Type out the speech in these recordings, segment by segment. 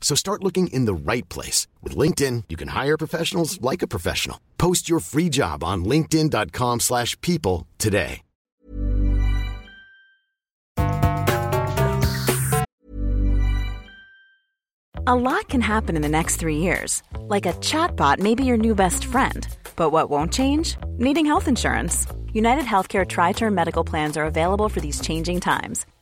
So start looking in the right place. With LinkedIn, you can hire professionals like a professional. Post your free job on linkedin.com slash people today. A lot can happen in the next three years. Like a chatbot may be your new best friend. But what won't change? Needing health insurance. United Healthcare Tri Term Medical Plans are available for these changing times.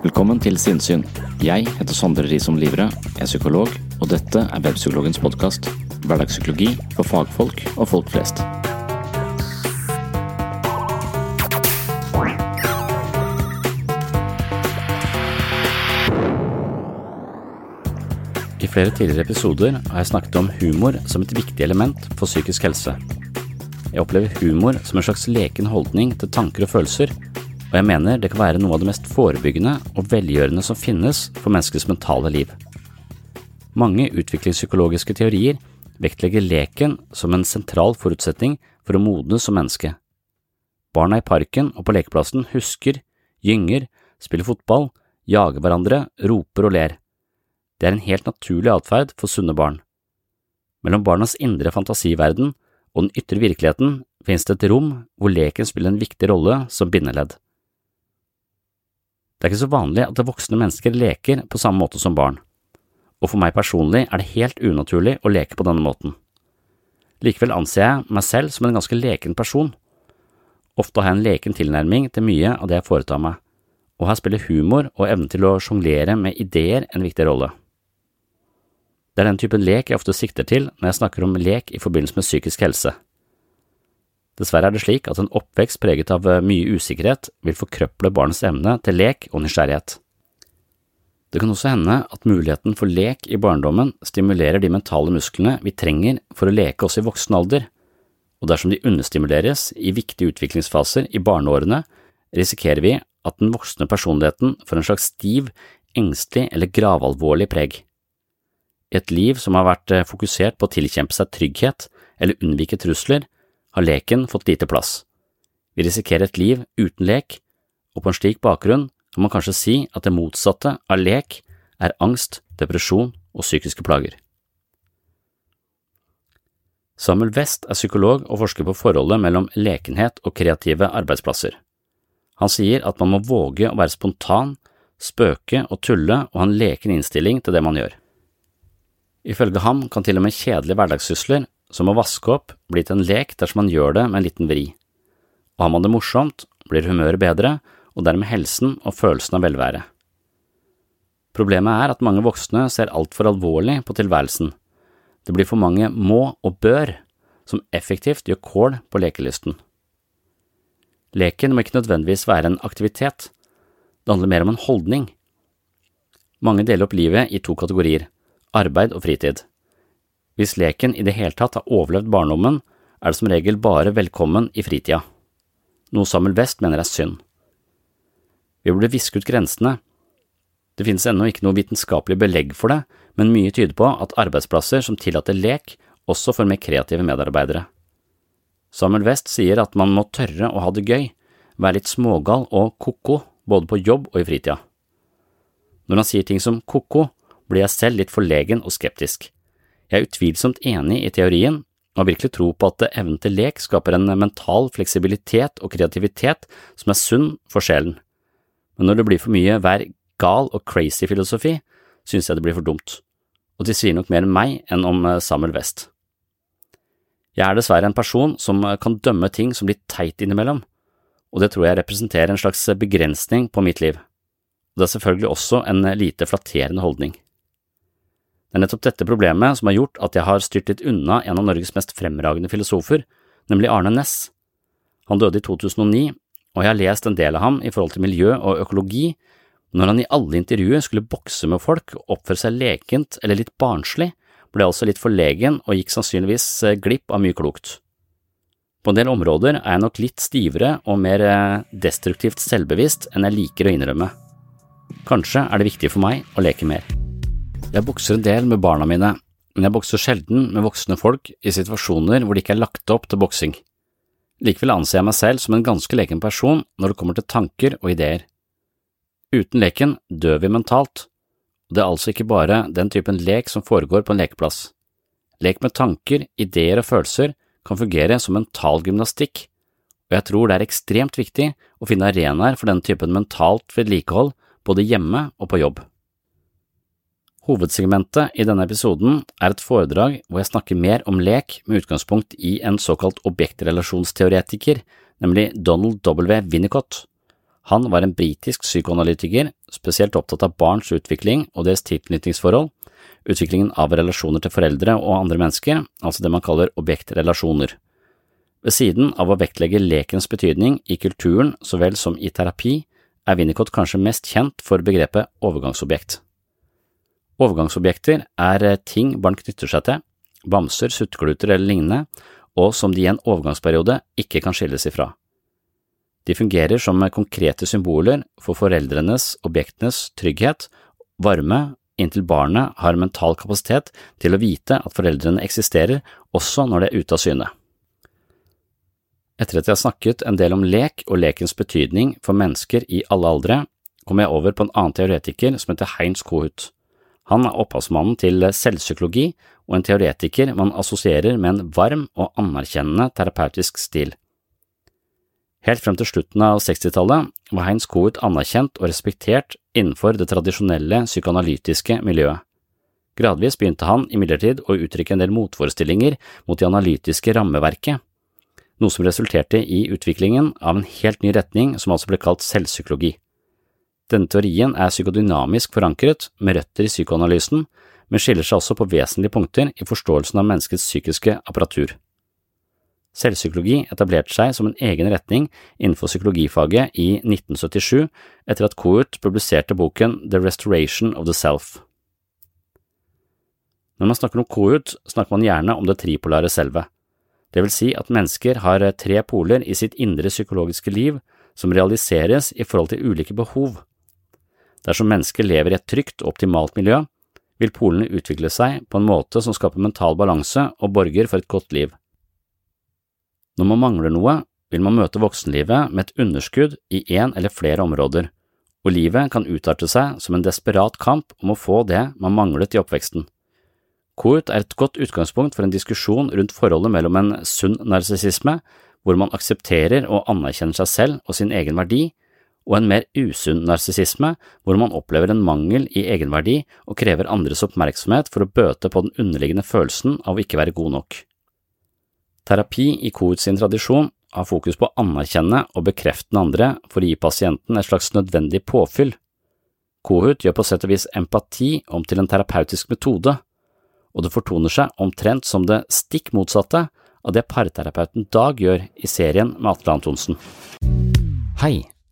Velkommen til Sinnsyn. Jeg heter Sondre Risom Livre, er psykolog, og dette er Webpsykologens podkast. Hverdagspsykologi for fagfolk og folk flest. I flere tidligere episoder har jeg snakket om humor som et viktig element for psykisk helse. Jeg opplever humor som en slags leken holdning til tanker og følelser, og jeg mener det kan være noe av det mest forebyggende og velgjørende som finnes for menneskets mentale liv. Mange utviklingspsykologiske teorier vektlegger leken som en sentral forutsetning for å modnes som menneske. Barna i parken og på lekeplassen husker, gynger, spiller fotball, jager hverandre, roper og ler. Det er en helt naturlig atferd for sunne barn. Mellom barnas indre fantasiverden og den ytre virkeligheten finnes det et rom hvor leken spiller en viktig rolle som bindeledd. Det er ikke så vanlig at voksne mennesker leker på samme måte som barn, og for meg personlig er det helt unaturlig å leke på denne måten. Likevel anser jeg meg selv som en ganske leken person. Ofte har jeg en leken tilnærming til mye av det jeg foretar meg, og her spiller humor og evnen til å sjonglere med ideer en viktig rolle. Det er den typen lek jeg ofte sikter til når jeg snakker om lek i forbindelse med psykisk helse. Dessverre er det slik at en oppvekst preget av mye usikkerhet vil forkrøple barnets evne til lek og nysgjerrighet. Det kan også hende at muligheten for lek i barndommen stimulerer de mentale musklene vi trenger for å leke oss i voksen alder, og dersom de understimuleres i viktige utviklingsfaser i barneårene, risikerer vi at den voksne personligheten får en slags stiv, engstelig eller gravalvorlig preg. I et liv som har vært fokusert på å tilkjempe seg trygghet eller unnvike trusler, har leken fått lite plass. Vi risikerer et liv uten lek, og på en slik bakgrunn kan man kanskje si at det motsatte av lek er angst, depresjon og psykiske plager. Samuel West er psykolog og forsker på forholdet mellom lekenhet og kreative arbeidsplasser. Han sier at man må våge å være spontan, spøke og tulle og ha en leken innstilling til det man gjør. Ifølge ham kan til og med kjedelige hverdagssysler, som å vaske opp, bli til en lek dersom man gjør det med en liten vri. Og har man det morsomt, blir humøret bedre, og dermed helsen og følelsen av velvære. Problemet er at mange voksne ser altfor alvorlig på tilværelsen. Det blir for mange må og bør, som effektivt gjør kål på lekelysten. Leken må ikke nødvendigvis være en aktivitet, det handler mer om en holdning. Mange deler opp livet i to kategorier, arbeid og fritid. Hvis leken i det hele tatt har overlevd barndommen, er det som regel bare velkommen i fritida, noe Samuel West mener er synd. Vi burde viske ut grensene. Det finnes ennå ikke noe vitenskapelig belegg for det, men mye tyder på at arbeidsplasser som tillater lek, også får mer kreative medarbeidere. Samuel West sier at man må tørre å ha det gøy, være litt smågal og ko-ko både på jobb og i fritida. Når han sier ting som ko-ko, blir jeg selv litt forlegen og skeptisk. Jeg er utvilsomt enig i teorien, og virkelig tro på at evnen til lek skaper en mental fleksibilitet og kreativitet som er sunn for sjelen men når det blir for mye hver gal og crazy filosofi, synes jeg det blir for dumt, og de sier nok mer om meg enn om eh, Samuel West. Jeg er dessverre en person som eh, kan dømme ting som blir teit innimellom, og det tror jeg representerer en slags begrensning på mitt liv, og det er selvfølgelig også en eh, lite flatterende holdning. Det er nettopp dette problemet som har gjort at jeg har styrt litt unna en av Norges mest fremragende filosofer, nemlig Arne Næss. Han døde i 2009, og jeg har lest en del av ham i forhold til miljø og økologi, når han i alle intervjuer skulle bokse med folk og oppføre seg lekent eller litt barnslig, ble jeg også litt forlegen og gikk sannsynligvis eh, glipp av mye klokt. På en del områder er jeg nok litt stivere og mer eh, destruktivt selvbevisst enn jeg liker å innrømme. Kanskje er det viktig for meg å leke mer. Jeg bokser en del med barna mine, men jeg bokser sjelden med voksne folk i situasjoner hvor det ikke er lagt opp til boksing. Likevel anser jeg meg selv som en ganske leken person når det kommer til tanker og ideer. Uten leken dør vi mentalt, og det er altså ikke bare den typen lek som foregår på en lekeplass. Lek med tanker, ideer og følelser kan fungere som mental gymnastikk, og jeg tror det er ekstremt viktig å finne arenaer for denne typen mentalt vedlikehold både hjemme og på jobb. Hovedsegmentet i denne episoden er et foredrag hvor jeg snakker mer om lek med utgangspunkt i en såkalt objektrelasjonsteoretiker, nemlig Donald W. Winnicott. Han var en britisk psykoanalytiker, spesielt opptatt av barns utvikling og deres tilknytningsforhold, utviklingen av relasjoner til foreldre og andre mennesker, altså det man kaller objektrelasjoner. Ved siden av å vektlegge lekens betydning i kulturen så vel som i terapi, er Winnicott kanskje mest kjent for begrepet overgangsobjekt. Overgangsobjekter er ting barn knytter seg til, bamser, suttekluter eller lignende, og som de i en overgangsperiode ikke kan skilles ifra. De fungerer som konkrete symboler for foreldrenes, objektenes, trygghet, varme, inntil barnet har mental kapasitet til å vite at foreldrene eksisterer også når de er ute av syne. Etter at jeg har snakket en del om lek og lekens betydning for mennesker i alle aldre, kom jeg over på en annen teoretiker som heter Heinz Kohut. Han er opphavsmannen til selvpsykologi og en teoretiker man assosierer med en varm og anerkjennende terapeutisk stil. Helt frem til slutten av 60-tallet var Heinz Kohut anerkjent og respektert innenfor det tradisjonelle psykoanalytiske miljøet. Gradvis begynte han imidlertid å uttrykke en del motforestillinger mot det analytiske rammeverket, noe som resulterte i utviklingen av en helt ny retning som altså ble kalt selvpsykologi. Denne teorien er psykodynamisk forankret, med røtter i psykoanalysen, men skiller seg også på vesentlige punkter i forståelsen av menneskets psykiske apparatur. Selvpsykologi etablerte seg som en egen retning innenfor psykologifaget i 1977 etter at Kohut publiserte boken The Restoration of the Self. Når man snakker om Kohut, snakker man gjerne om det tripolare selvet, det vil si at mennesker har tre poler i sitt indre psykologiske liv som realiseres i forhold til ulike behov. Dersom mennesker lever i et trygt og optimalt miljø, vil polene utvikle seg på en måte som skaper mental balanse og borger for et godt liv. Når man mangler noe, vil man møte voksenlivet med et underskudd i én eller flere områder, og livet kan utarte seg som en desperat kamp om å få det man manglet i oppveksten. Kohut er et godt utgangspunkt for en diskusjon rundt forholdet mellom en sunn narsissisme, hvor man aksepterer og anerkjenner seg selv og sin egen verdi, og en mer usunn narsissisme, hvor man opplever en mangel i egenverdi og krever andres oppmerksomhet for å bøte på den underliggende følelsen av å ikke være god nok. Terapi i Kohut sin tradisjon har fokus på å anerkjenne og bekrefte den andre for å gi pasienten et slags nødvendig påfyll. Kohut gjør på sett og vis empati om til en terapeutisk metode, og det fortoner seg omtrent som det stikk motsatte av det parterapeuten Dag gjør i serien med Atle Antonsen. Hei,